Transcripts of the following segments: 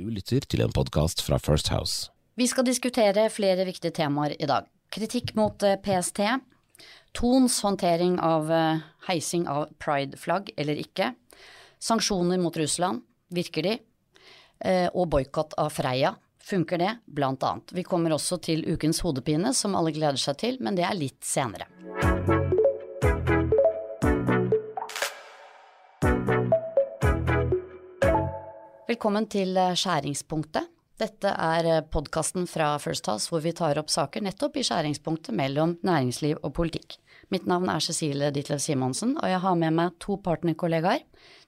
Du lytter til en podkast fra First House. Vi skal diskutere flere viktige temaer i dag. Kritikk mot eh, PST, Tons håndtering av eh, heising av pride-flagg eller ikke, sanksjoner mot Russland, virker de, Eh, og boikott av Freia, funker det, blant annet. Vi kommer også til ukens hodepine, som alle gleder seg til, men det er litt senere. Velkommen til eh, Skjæringspunktet. Dette er podkasten fra First House hvor vi tar opp saker nettopp i skjæringspunktet mellom næringsliv og politikk. Mitt navn er Cecilie Ditlev Simonsen, og jeg har med meg to partnerkollegaer.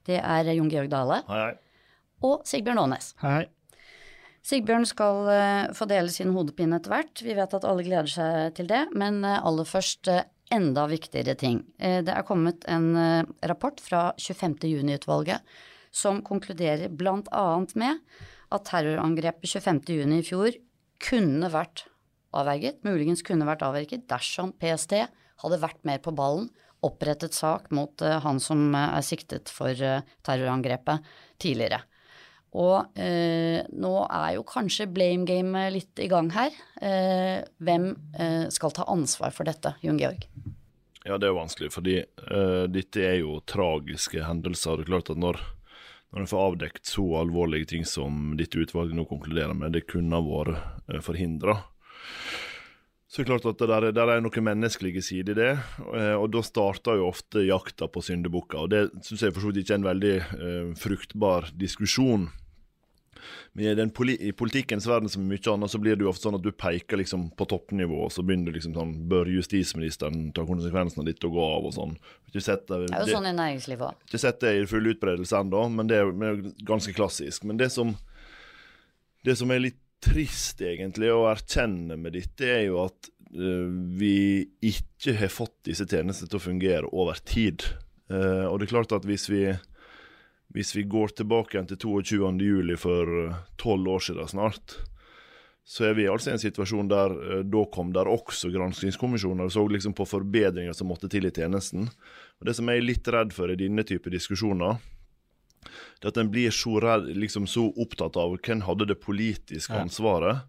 Det er Jon Georg Dale Hei, hei. og Sigbjørn Aanes. Hei. Sigbjørn skal eh, få dele sin hodepine etter hvert. Vi vet at alle gleder seg til det, men eh, aller først eh, enda viktigere ting. Eh, det er kommet en eh, rapport fra 25. som konkluderer bl.a. med at terrorangrepet 25. juni i fjor kunne vært avverget, muligens kunne vært avverget dersom PST hadde vært mer på ballen, opprettet sak mot uh, han som uh, er siktet for uh, terrorangrepet tidligere. Og nå er jo kanskje blame game litt i gang her. Hvem skal ta ansvar for dette, Jon Georg? Ja, det er jo vanskelig, fordi dette er jo tragiske hendelser. Det er klart at når, når en får avdekt så alvorlige ting som dette utvalget nå konkluderer med, det kunne ha vært uh, forhindra. Så det er klart at det der, der er noen menneskelige sider i det, eh, og da starter jo ofte jakta på syndebukker. Og det syns jeg for så vidt ikke er en veldig eh, fruktbar diskusjon. Men i, den poli i politikkens verden som mye annet, så blir det jo ofte sånn at du peker liksom på toppnivå, og så begynner du liksom sånn Bør justisministeren ta konsekvensen av dette og gå av, og sånn. Ikke sett det, er jo sånn i næringslivet òg. ikke sett det i full utbredelse ennå, men det er jo men det er jo ganske klassisk. Men det som, det som er litt trist, egentlig, å erkjenne med dette, er jo at uh, vi ikke har fått disse tjenestene til å fungere over tid. Uh, og det er klart at hvis vi hvis vi går tilbake igjen til 22. juli for tolv år siden snart, så er vi altså i en situasjon der eh, da kom der også granskingskommisjoner og så liksom på forbedringer som måtte til i tjenesten. Og Det som jeg er litt redd for i denne type diskusjoner, det er at en blir så, redd, liksom så opptatt av hvem hadde det politiske ansvaret,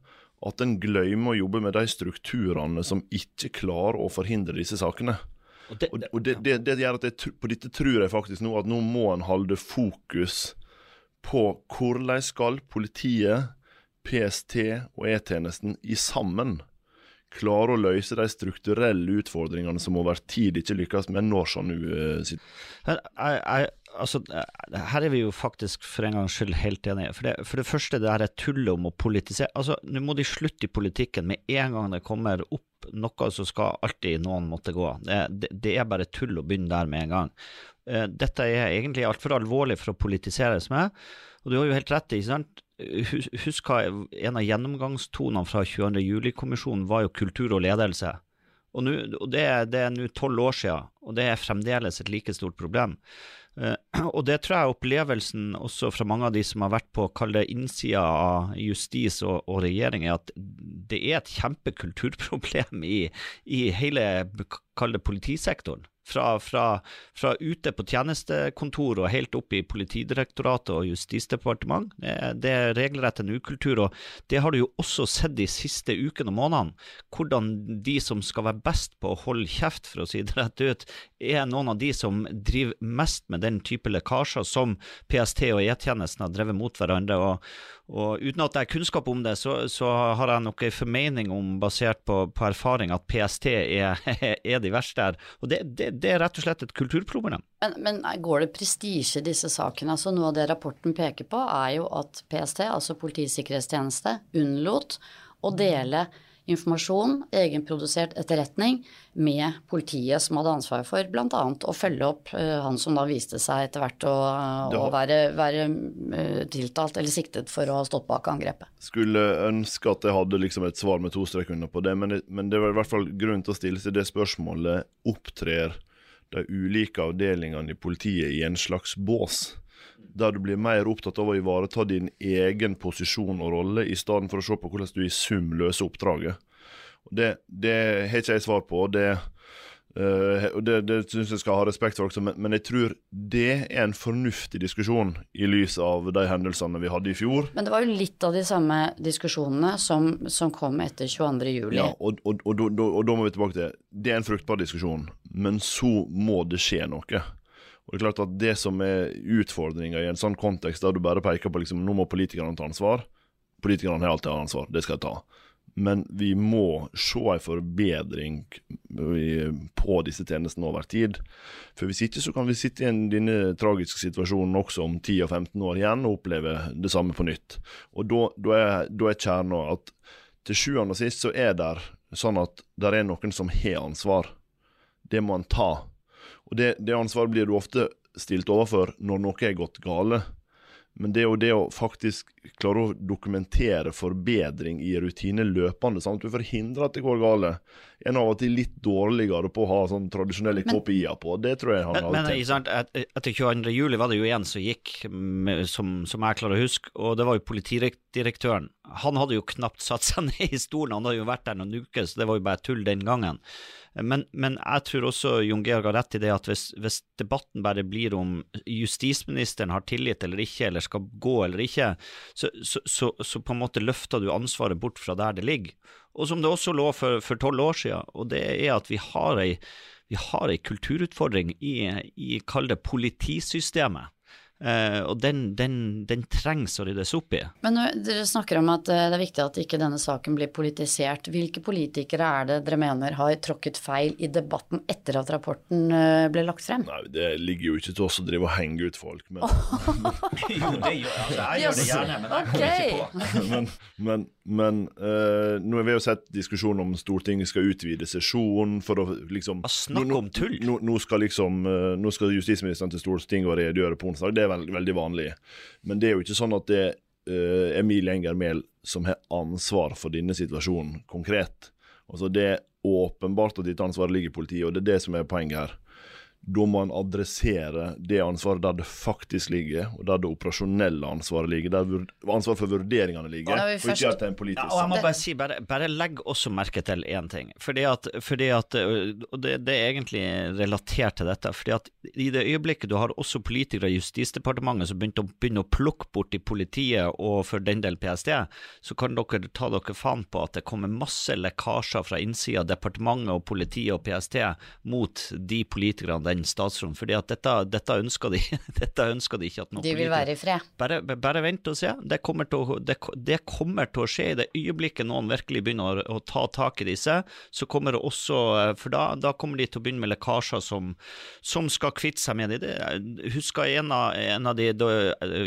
at en glemmer å jobbe med de strukturene som ikke klarer å forhindre disse sakene. Og det, Og, og det, det, det gjør at jeg, på dette tror jeg faktisk nå at nå må en holde fokus på hvordan skal politiet, PST og E-tjenesten i sammen klare å løse de strukturelle utfordringene som over tid ikke lykkes med når sånn uh, her, jeg, jeg, altså, her er vi jo faktisk for en gangs skyld helt enige. For det, for det første, det her er tullet om å politisere. Altså, Nå må de slutte i politikken med en gang det kommer opp noe, så skal alltid noen måtte gå. Det, det, er bare tull å begynne der med en gang. Eh, Dette er egentlig altfor alvorlig for å politiseres med, og du har jo helt rett ikke sant. Husk hva en av gjennomgangstonene fra 22. juli-kommisjonen var jo kultur og ledelse. Og, nu, og det, det er nå tolv år siden, og det er fremdeles et like stort problem. Eh, og det tror jeg er opplevelsen også fra mange av de som har vært på kall det innsida av justis og, og regjering, er at det er et kjempekulturproblem i, i hele kall det politisektoren. Fra, fra, fra ute på tjenestekontor og helt opp i Politidirektoratet og Justisdepartement. Det, er- det er regelrett en ukultur, og det har du jo også sett de siste ukene og månedene. Hvordan de som skal være best på å holde kjeft, for å si det rett ut, er noen av de som driver mest med den type lekkasjer som PST og E-tjenesten har drevet mot hverandre. og og uten at jeg har kunnskap om det, så, så har jeg nok en formening om, basert på, på erfaring, at PST er, er de verste her. Og det, det, det er rett og slett et kulturproblem. Men, men går det prestisje i disse sakene? Altså Noe av det rapporten peker på, er jo at PST, altså Politiets sikkerhetstjeneste, unnlot å dele informasjon, egenprodusert etterretning, med politiet som hadde ansvar for bl.a. å følge opp eh, han som da viste seg etter hvert å, å være, være eh, tiltalt eller siktet for å ha stått bak angrepet. Skulle ønske at jeg hadde liksom et svar med to strek under på det, men, det- men det var i hvert fall grunn til å stille seg det spørsmålet opptrer de ulike avdelingene i politiet i en slags bås, der du blir mer opptatt av å ivareta din egen posisjon og rolle, i stedet for å se på hvordan du i sum løser oppdraget. Det, det har ikke jeg svar på. Det, Uh, Det, det syns jeg skal ha respekt for også, men, men, jeg tror det er en fornuftig diskusjon i lys av de hendelsene vi hadde i fjor. Men det var jo litt av de samme diskusjonene som, som kom etter 22.07. Ja, og, og, og, og, da må vi tilbake til Det er en fruktbar diskusjon, men så må det skje noe. Og klart at det som er utfordringa i en sånn kontekst, der du bare peker på liksom, nå må politikerne ta ansvar Politikerne har alltid ansvar, det skal jeg ta men vi må se en forbedring på disse tjenestene over tid. For Hvis ikke så kan vi sitte i denne tragiske situasjonen også om 10 og 15 år igjen og oppleve det samme på nytt. Og da er, da er kjerna at til sjuende og sist så er det sånn at det er noen som har ansvar. Det må en ta. Og det, det ansvaret blir du ofte stilt overfor når noe er gått gale. Men det er jo det å faktisk klare å dokumentere forbedring i rutiner løpende, sånn at du forhindrer at det går gale. En av og til litt dårligere på å ha sånn tradisjonelle KPI-er på. Det tror jeg han har Men, men sant, etter 22. juli var det jo en som gikk, med, som, som, jeg klarer å huske, og det var jo politidirektøren. Han hadde jo knapt satt seg ned i stolen, han hadde jo vært der noen uker, så det var jo bare tull den gangen. Men, men, jeg tror også Jon Georg har rett i det at hvis, hvis, debatten bare blir om justisministeren har tillit eller ikke, eller skal gå eller ikke, så, så, så, så på en måte løfter du ansvaret bort fra der det ligger. Og som det også lå for tolv år siden, og det er at vi har ei, vi har ei kulturutfordring i, i kall det politisystemet. Uh, og den, den, den, trengs å ryddes opp i. Men når dere snakker om at eh, det er viktig at ikke denne saken blir politisert. Hvilke politikere er det dere mener har tråkket feil i debatten etter at rapporten uh, ble lagt frem? Nei, Det ligger jo ikke til oss å drive og henge ut folk, men Jo, det gjør altså, jeg. gjør det gjerne, men jeg kommer ikke på. men, men, men uh, nå har vi jo sett diskusjon om Stortinget skal utvide sesjonen for å liksom Snakk om tull! Nå, nå, skal liksom, nå skal justisministeren til Stortinget og redegjøre på onsdag. Det er veld, veldig vanlig. Men det er jo ikke sånn at det uh, Emilie Enger Mehl som har ansvar for denne situasjonen konkret. Altså Det er åpenbart at dette ansvaret ligger i politiet, og det er det som er poenget her da må en adressere det ansvaret der det faktisk ligger, og der det operasjonelle ansvaret ligger, der ansvaret for vurderingene ligger, og, og ikke at det er en politisk ja, og jeg må bare si, bare, bare legg også merke til én ting, fordi at, fordi at og det, det, er egentlig relatert til dette, fordi at i det øyeblikket du har også politikere i Justisdepartementet som begynte å, begynne å plukke bort i politiet og for den del PST, så kan dere ta dere faen på at det kommer masse lekkasjer fra innsida av departementet og politiet og PST mot de politikerne den statsråden. at dette, dette, ønsker de, dette ønsker de ikke at noen De vil være i fred. Bare, bare vent og se. Det kommer, å, det, det kommer, til å, skje i det øyeblikket noen virkelig begynner å, å, ta tak i disse. Så kommer det også For da, da kommer de til å begynne med lekkasjer som, som skal kvitte seg med det. Jeg husker en av, en av de da,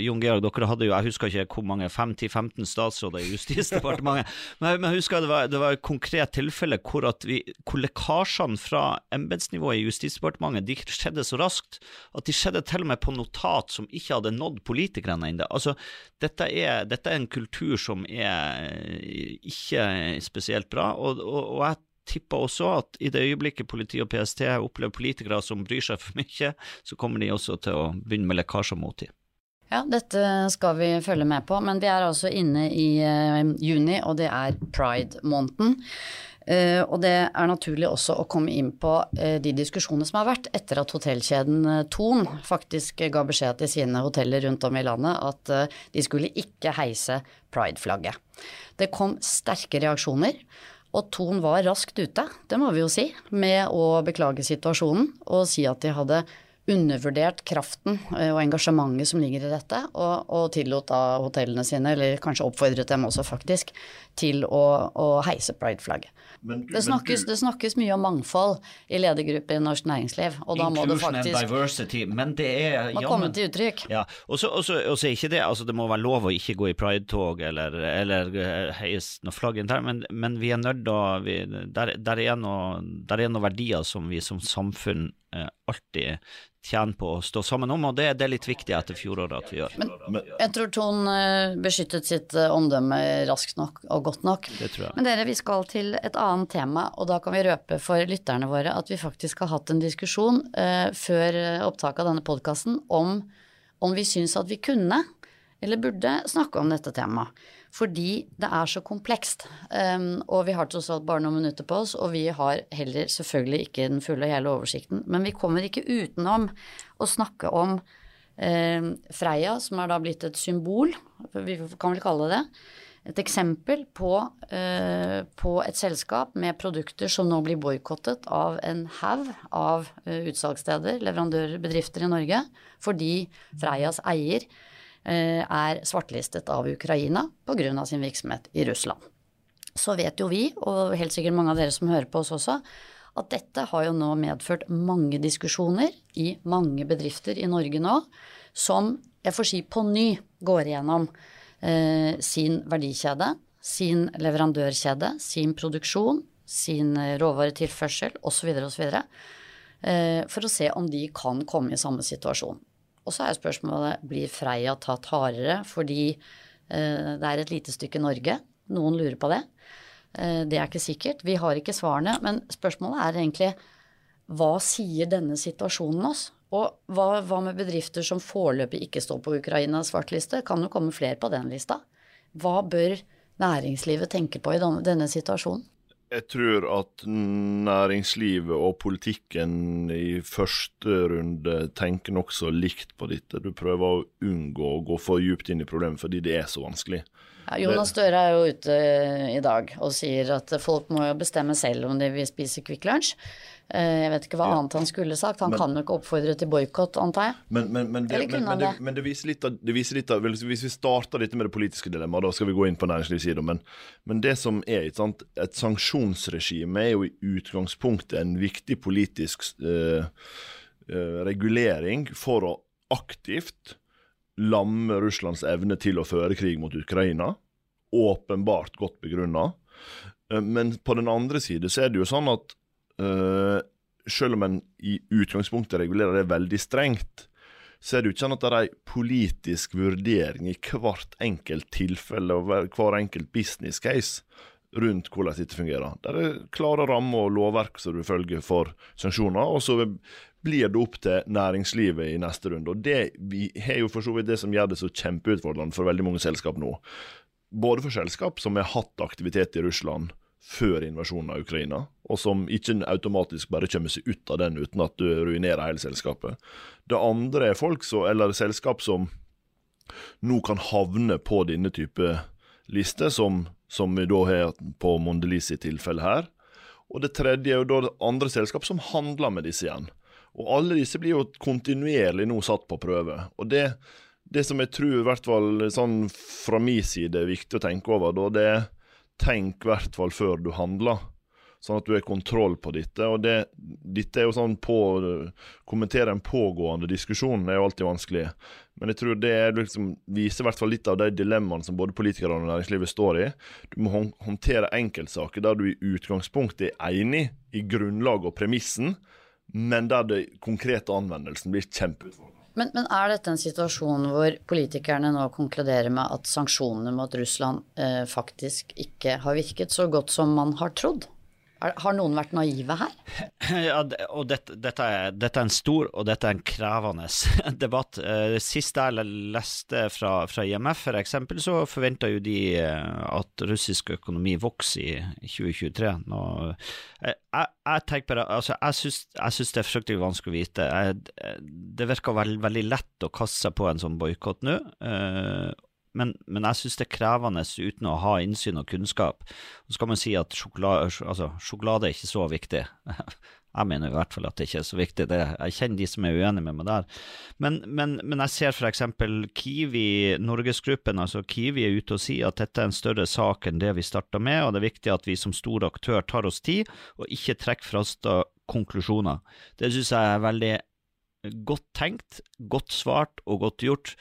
Jon Georg, dere hadde jo Jeg husker ikke hvor mange, 5-15 statsråder i Justisdepartementet. men, men jeg husker det var, det var et konkret tilfelle hvor, at vi, hvor lekkasjene fra embetsnivået i Justisdepartementet de skjedde så raskt at de skjedde til og med på notat som ikke hadde nådd politikerne ennå. Altså, dette er, dette er en kultur som er eh, ikke spesielt bra, og, og, og jeg tipper også at i det øyeblikket politi og PST opplever politikere som bryr seg for mye, så kommer de også til å begynne med lekkasjer mot dem. Ja, dette skal vi følge med på, men vi er altså inne i uh, juni, og det er pride-måneden. Uh, og det er naturlig også å komme inn på uh, de diskusjonene som har vært etter at hotellkjeden uh, Thon faktisk ga beskjed til sine hoteller rundt om i landet at de skulle ikke heise pride-flagget. Det kom sterke reaksjoner. Og Thon var raskt ute, det må vi jo si, med å beklage situasjonen og si at de hadde undervurdert kraften og engasjementet som ligger i dette, og, og tillot da hotellene sine, eller kanskje oppfordret dem også faktisk, til å, å heise pride-flagget. Det, det, snakkes mye om mangfold i ledergrupper i norsk næringsliv. Og da må det faktisk and diversity, men det er må komme til uttrykk. Ja, og så er ikke det altså Det må være lov å ikke gå i pridetog eller, eller heise noe flagg internt, men, men, vi er nødt til å der, der, er der er noen verdier som vi som samfunn eh, alltid tjener på å stå sammen om, og det, det er litt viktig etter fjoråret at vi gjør. Men jeg tror Ton eh, beskyttet sitt eh, omdømme raskt nok og godt nok. Det tror jeg. Men dere, vi skal til et annet tema, og da kan vi røpe for lytterne våre at vi faktisk har hatt en diskusjon eh, før opptaket av denne podkasten om om vi syns at vi kunne eller burde snakke om dette temaet. Fordi det er så komplekst. Um, og vi har tross alt bare noen minutter på oss, og vi har heller selvfølgelig ikke den fulle og hele oversikten. Men vi kommer ikke utenom å snakke om um, Freia, som er da blitt et symbol, vi kan vel kalle det det. et eksempel på, uh, på, et selskap med produkter som nå blir boikottet av en haug av uh, utsalgssteder, leverandører, bedrifter i Norge, fordi Freias eier er svartlistet av Ukraina pga. sin virksomhet i Russland. Så vet jo vi, og helt sikkert mange av dere som hører på oss også, at dette har jo nå medført mange diskusjoner i mange bedrifter i Norge nå, som jeg får si på ny går igjennom eh, sin verdikjede, sin leverandørkjede, sin produksjon, sin råvaretilførsel osv. osv. Eh, for å se om de kan komme i samme situasjon. Og så er spørsmålet blir Freia tatt hardere fordi eh, det er et lite stykke Norge. Noen lurer på det. Eh, det er ikke sikkert. Vi har ikke svarene. Men spørsmålet er egentlig hva sier denne situasjonen oss? Og hva, hva med bedrifter som foreløpig ikke står på Ukrainas svartliste? Kan jo komme flere på den lista. Hva bør næringslivet tenke på i denne situasjonen? Jeg tror at næringslivet og politikken i første runde tenker nokså likt på dette. Du prøver å unngå å gå for djupt inn i problemet fordi det er så vanskelig. Ja, Jonas Støre er jo ute i dag og sier at folk må jo bestemme selv om de vil spise Kvikk Lunsj. Eh, jeg vet ikke hva ja. annet han skulle sagt. Han men, kan jo ikke oppfordre til boikott, antar jeg? Men, men, men det, det, det, viser litt av, det viser litt av Hvis vi starter dette med det politiske dilemmaet, da skal vi gå inn på næringslivssida. Men, men det som er sant, et sanksjonsregime, er jo i utgangspunktet en viktig politisk uh, uh, regulering for å aktivt lamme Russlands evne til å føre krig mot Ukraina. Åpenbart godt begrunna. Uh, men på den andre side så er det jo sånn at Uh, selv om en i utgangspunktet regulerer det veldig strengt, så er det jo ikke sånn at det er en politisk vurdering i hvert enkelt tilfelle og hver enkelt business case rundt hvordan dette fungerer. Det er klare rammer og lovverk som du følger for sanksjoner, og så blir det opp til næringslivet i neste runde. Og Det vi har jo for så vidt det som gjør det så kjempeutfordrende for veldig mange selskap nå. Både for selskap som har hatt aktivitet i Russland, før invasjonen av Ukraina, og som ikke automatisk bare kommer seg ut av den uten at du ruinerer hele selskapet. Det andre er folk så, eller selskap som nå kan havne på denne type liste, som, som vi da har på Mondelisi tilfelle her. Og det tredje er jo da andre selskap som handler med disse igjen. Og alle disse blir jo kontinuerlig nå satt på prøve. Og det, det som jeg tror i hvert fall sånn fra min side er viktig å tenke over, da, det er tenk i hvert fall før du handler. Sånn at du har kontroll på dette. Og det, dette er jo sånn på Kommentere en pågående diskusjon er jo alltid vanskelig. Men jeg tror det liksom, viser i hvert fall litt av de dilemmaene som både politikere og næringslivet står i. Du må håndtere enkeltsaker der du i utgangspunktet er enig i grunnlaget og premissen, men der den konkrete anvendelsen blir kjempeutfordrende. Men, men, er dette en situasjon hvor politikerne nå konkluderer med at sanksjonene mot Russland eh, faktisk ikke har virket så godt som man har trodd? Har noen vært naive her? Ja, og dette, dette, er, dette, er, en stor og dette er en krevende debatt. Eh, sist jeg leste fra, fra IMF f.eks., så forventa jo de eh, at russisk økonomi vokser i 2023. Nå, jeg, jeg, jeg altså, jeg syns det er fryktelig vanskelig å vite. Jeg, det virker veld, veldig lett å kaste seg på en sånn boikott nå. Men, men jeg synes det er krevende uten å ha innsyn og kunnskap. Så kan man si at sjokolade, altså, sjokolade er ikke så viktig. Jeg mener i hvert fall at det ikke er så viktig. Det, jeg kjenner de som er uenige med meg der. Men, men, men jeg ser f.eks. Kiwi, Norgesgruppen, altså Kiwi er ute og sier at dette er en større sak enn det vi starta med, og det er viktig at vi som stor aktør tar oss tid og ikke trekker frasta konklusjoner. Det synes jeg er veldig godt tenkt, godt svart og godt gjort.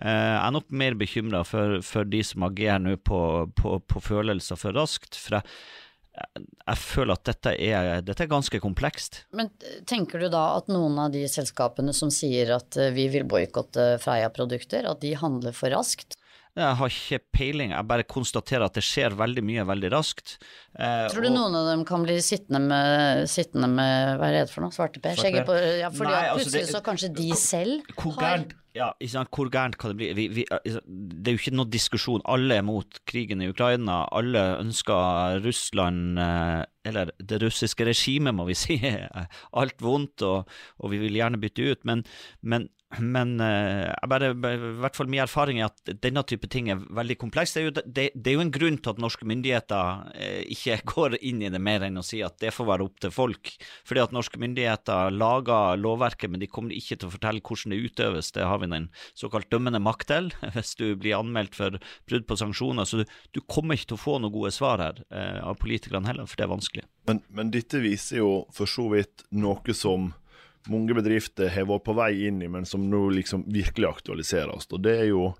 Eh, jeg er nok mer bekymra for, for, de som agerer nå på, på, på, følelser for raskt. For jeg, jeg føler at dette er, dette er, ganske komplekst. Men tenker du da at noen av de selskapene som sier at eh, vi vil boikotte Freia-produkter, at de handler for raskt? Jeg har ikke peiling, jeg bare konstaterer at det skjer veldig mye veldig raskt. Eh, Tror du og, noen av dem kan bli sittende med, sittende med hva er det for noe, svarteper? På, ja, fordi Nei, altså, plutselig det, så kanskje de selv hvor gærent, Ja. Hvor gærent kan det bli? Vi, vi, det er jo ikke noe diskusjon. Alle er mot krigen i Ukraina. Alle ønsker Russland, eh, eller det russiske regimet, må vi si, alt vondt, og, og vi vil gjerne bytte ut. Men, men men jeg bare, i hvert fall min erfaring er at denne type ting er veldig kompleks. Det er jo, det, det er jo en grunn til at norske myndigheter uh, ikke går inn i det mer enn å si at det får være opp til folk. Fordi at norske myndigheter lager lovverket, men de kommer ikke til å fortelle hvordan det utøves. Det har vi den såkalt dømmende makt til, hvis du blir anmeldt for brudd på sanksjoner. Så du, du, kommer ikke til å få noen gode svar her uh, av politikerne heller, for det er vanskelig. Men, men dette viser jo for så vidt noe som mange bedrifter har vært på vei inn i, men som nå liksom virkelig aktualiseres. Og det er jo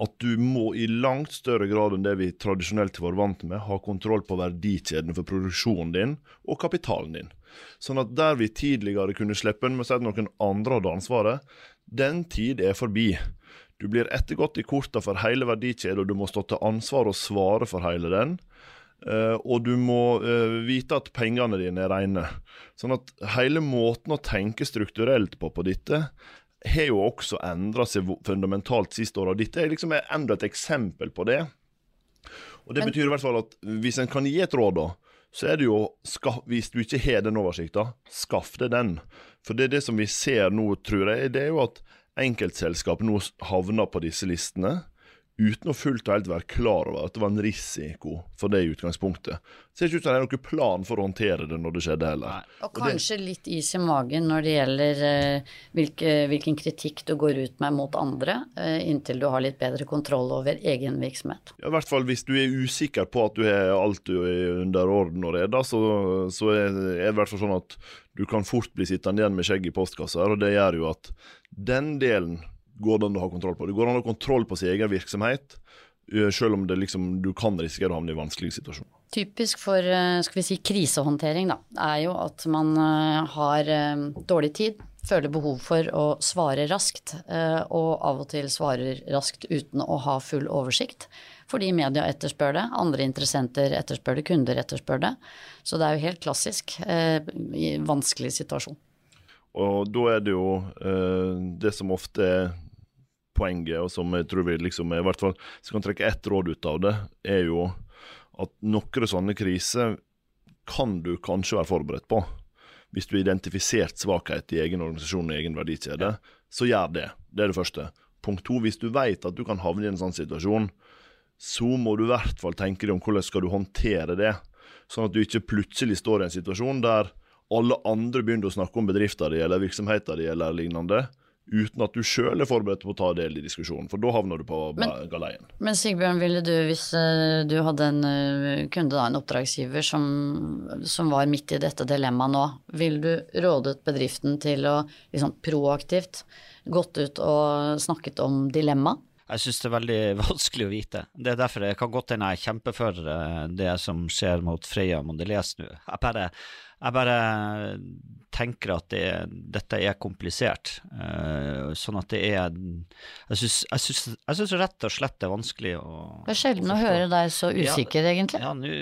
at du må i langt større grad enn det vi tradisjonelt vært vant med, ha kontroll på verdikjeden for produksjonen din og kapitalen din. Sånn at der vi tidligere kunne slippe med å si at noen andre hadde ansvaret, den tid er forbi. Du blir ettergått i korta for hele verdikjeden, og du må stå til ansvar og svare for hele den. Uh, og du må uh, vite at pengene dine er rene. Sånn at hele måten å tenke strukturelt på på dette har jo også endra seg fundamentalt siste året. Dette er liksom enda et eksempel på det. Og Det betyr i hvert fall at hvis en kan gi et råd, da, så er det jo Hvis du ikke har den oversikta, skaff deg den. For det er det som vi ser nå, tror jeg, det er jo at enkeltselskap nå havner på disse listene uten å fullt og helt være klar over at det var en risiko for det i utgangspunktet. Det ser ikke ut som det er noen plan for å håndtere det når det skjedde heller. Og, og kanskje det, litt is i magen når det gjelder uh, hvilke, hvilken kritikk du går ut med mot andre, uh, inntil du har litt bedre kontroll over egen virksomhet. Ja, I hvert fall hvis du er usikker på at du har alt du er under orden og reda, så, så er, det i hvert fall sånn at du kan fort bli sittende igjen med skjegg i postkassa, og det gjør jo at den delen går det an å ha kontroll på. Det går an å ha kontroll på sin egen virksomhet, eh, selv om liksom, du kan risikere å havne i vanskelige situasjoner. Typisk for eh, skal vi si, krisehåndtering da, er jo at man eh, har dårlig tid, føler behov for å svare raskt, og av og til svarer raskt uten å ha full oversikt. Fordi media etterspør det, andre interessenter etterspør det, kunder etterspør det. Så det er jo helt klassisk i vanskelig situasjon. Og da er det jo det som ofte er poenget, og som jeg tror vi liksom i hvert fall kan trekke ett råd ut av det, er jo at noen sånne kriser kan du kanskje være forberedt på. Hvis du har identifisert svakhet i egen organisasjon og egen verdikjede, så gjør det. Det er det første. Punkt to, hvis du vet at du kan havne i en sånn situasjon, så må du i hvert fall tenke deg om hvordan skal du håndtere det. Sånn at du ikke plutselig står i en situasjon der alle andre begynner å snakke om bedrifter di eller virksomheter di eller lignende, uten at du sjøl er forberedt på å ta del i diskusjonen, for da havner du på men, galeien. Men Sigbjørn, ville du, hvis uh, du hadde en uh, kunde, da, en oppdragsgiver, som, som, var midt i dette dilemmaet nå, ville du rådet bedriften til å liksom, proaktivt gått ut og snakket om dilemmaet? Jeg syns det er veldig vanskelig å vite. Det er derfor jeg kan godt hende jeg kjemper for eh, det som skjer mot Freya Mondelez nå. Jeg bare jeg bare tenker at det, dette er komplisert. Uh, sånn at det er Jeg syns rett og slett det er vanskelig å Det er sjelden å høre deg så usikker, ja, egentlig. Ja, nu,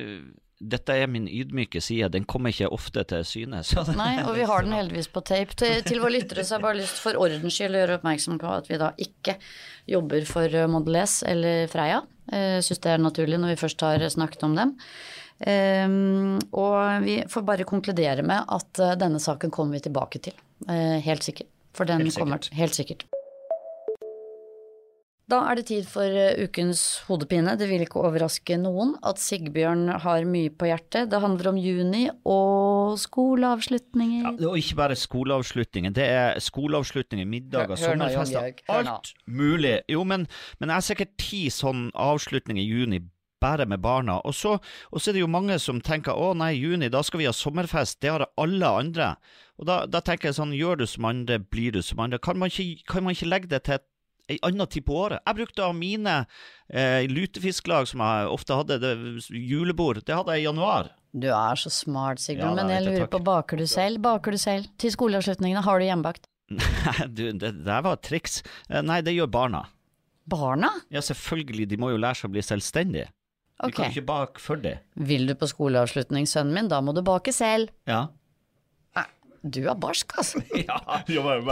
dette er min ydmyke side, den kommer ikke ofte til syne. Nei, og vi har den heldigvis på tape. Til, til våre lyttere så har jeg bare lyst for ordens skyld å gjøre oppmerksom på at vi da ikke jobber for Mondelez eller Freia. Jeg syns det er naturlig når vi først har snakket om dem. Um, og vi får bare konkludere med at uh, denne saken kommer vi tilbake til. Helt sikkert. For den helt kommer helt sikkert. Da er det tid for uh, ukens hodepine. Det vil ikke overraske noen at Sigbjørn har mye på hjertet. Det handler om juni og skoleavslutninger. Ja, og ikke bare skoleavslutninger. Det er skoleavslutninger, middager, sommerfester. Alt mulig. Jo, men, men jeg har sikkert ti sånne avslutninger i juni bare med barna. Og så, og så, er det jo mange som tenker å nei, juni, da skal vi ha sommerfest, det har alle andre. Og da, da tenker jeg sånn, gjør du som andre, blir du som andre. Kan man ikke, kan man ikke legge det til et ei anna tid på året. Jeg brukte av mine eh, lutefisklag som jeg ofte hadde, det, julebord, det hadde jeg i januar. Du er så smart, Sigurd ja, men jeg lurer på, baker du selv? Baker du selv til skoleavslutningene? Har du hjemmebakt? Nei, du, det der var et triks. Eh, nei, det gjør barna. Barna? Ja, selvfølgelig, de må jo lære seg å bli selvstendige. Okay. Du kan ikke bake for det. Vil du på skoleavslutning, sønnen min, da må du bake selv. Ja. Du er barsk, altså. Ja, Ja, i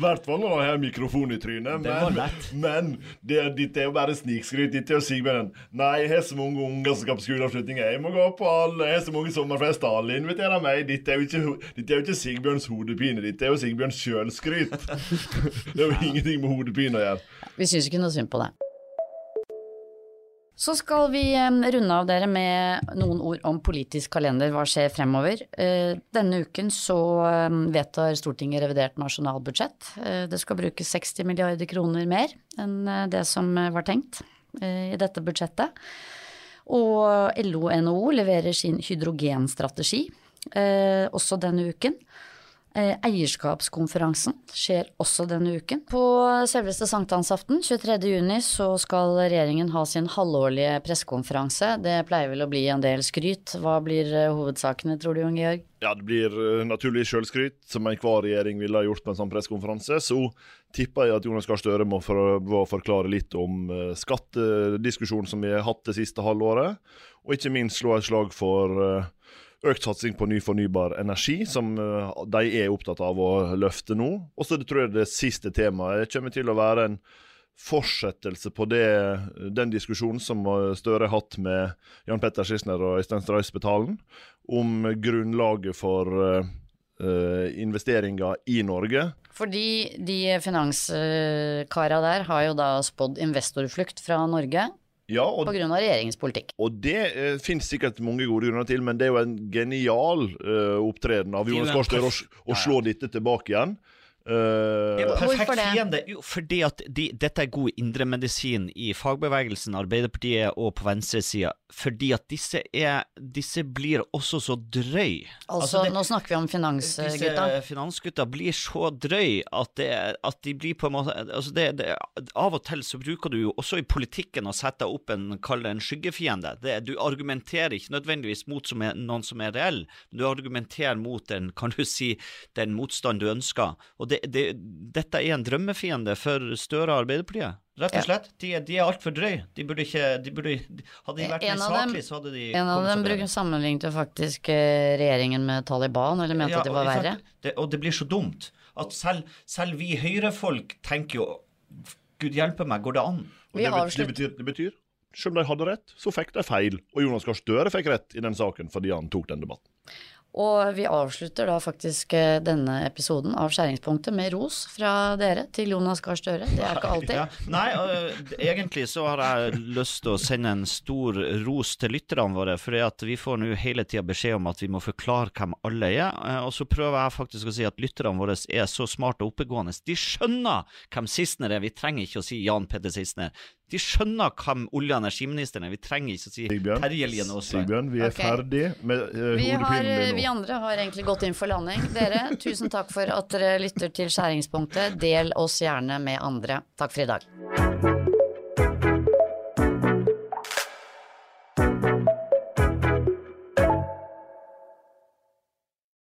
hvert- fall når jeg har mikrofon i trynet. Det Men, men det, dette er jo bare snikskryt. Dette er jo Sigbjørn. Nei, jeg har så mange unger som skal på skoleavslutning. Jeg må gå på alle. Jeg har så mange sommerfester. Alle inviterer meg. Dette er jo ikke, er jo ikke Sigbjørns hodepine. Dette er jo Sigbjørns sjølskryt. det er jo ingenting med hodepine å gjøre. Vi syns ikke noe synd på deg. Så skal vi eh, runde av dere med noen ord om politisk kalender. Hva skjer fremover? Eh, Denne uken så eh, vedtar Stortinget revidert nasjonalbudsjett. Det skal brukes 60 milliarder kroner mer enn det som var tenkt i dette budsjettet. Og LO og NHO leverer sin hydrogenstrategi også denne uken. Eh, Eierskapskonferansen skjer også denne uken. På selveste sankthansaften, 23.6, så skal regjeringen ha sin halvårlige pressekonferanse. Det pleier vel å bli en del skryt. Hva blir eh, hovedsakene, tror du, Jon Georg? Ja, det blir eh, naturlig sjølskryt, som enhver regjering ville ha gjort på en sånn pressekonferanse. Så tipper jeg at Jonas Gahr Støre må for, må forklare litt om skattediskusjonen som vi har hatt det siste halvåret, og ikke minst slå et slag for økt satsing på ny fornybar energi, som eh, de er opptatt av å løfte nå. Og så tror jeg det siste temaet kommer til å være en fortsettelse på det, den diskusjonen som eh, Støre har hatt med Jan Petter Schissner og Øystein Streisbetalen om grunnlaget for eh, investeringer i Norge. Fordi de finanskara der har jo da spådd investorflukt fra Norge Ja, og, av regjeringens politikk. og det eh, finnes sikkert mange gode grunner til, men det er jo en genial eh, opptreden av Jonas Gahr Støre å, å slå dette tilbake igjen. Eh, er perfekt Hvorfor det? fiende. Jo, fordi at de, dette er god indremedisin i fagbevegelsen, Arbeiderpartiet og på venstresida. Fordi at disse, er, disse blir også så drøy. Altså, det- nå snakker vi om finansgutta. Disse finansgutta blir så drøy at, det, at de blir på en måte altså det, det, Av og til så bruker du jo også i politikken å sette opp en, kall det en skyggefiende. Det, du argumenterer ikke nødvendigvis mot som er, noen som er reell, men du argumenterer mot den, kan du si, den motstand du ønsker. Og det, det, dette er en drømmefiende for Støre og Arbeiderpartiet. Rett og Ja. slett. De, de er altfor drøye. De burde ikke de burde, de, Hadde de vært En mer saklige, så hadde de En av dem bruker sammenlignet faktisk eh, regjeringen med Taliban, eller mente at de var og, verre. Det, og det blir så dumt. At selv, selv vi høyrefolk tenker jo Gud hjelpe meg, går det an? og det, det, betyr, det betyr selv om de hadde rett, så fikk de feil. Og Jonas Gahr Støre fikk rett i den saken fordi han tok den debatten. Og vi avslutter da faktisk eh, denne episoden av Skjæringspunktet med ros fra dere til Jonas Gahr Støre. Det er ikke alltid. Ja. Nei, og, egentlig så har jeg lyst til å sende en stor ros til lytterne våre, for vi får nå hele tida beskjed om at vi må forklare hvem alle er. eh, Og så prøver jeg faktisk å si at lytterne våre er så smarte og oppegående. De skjønner hvem Sissener er, vi trenger ikke å si Jan Petter Sissener. De skjønner hvem olje- og energiministeren er, vi trenger ikke å si Sigbjørn, Terje Lien Aasland. Sigbjørn vi er okay. ferdig med uh, Vi, har, hodepinen din vi andre har egentlig gått inn for landing. Dere, tusen takk for at dere lytter til Skjæringspunktet. Del oss gjerne med andre. Takk for i dag.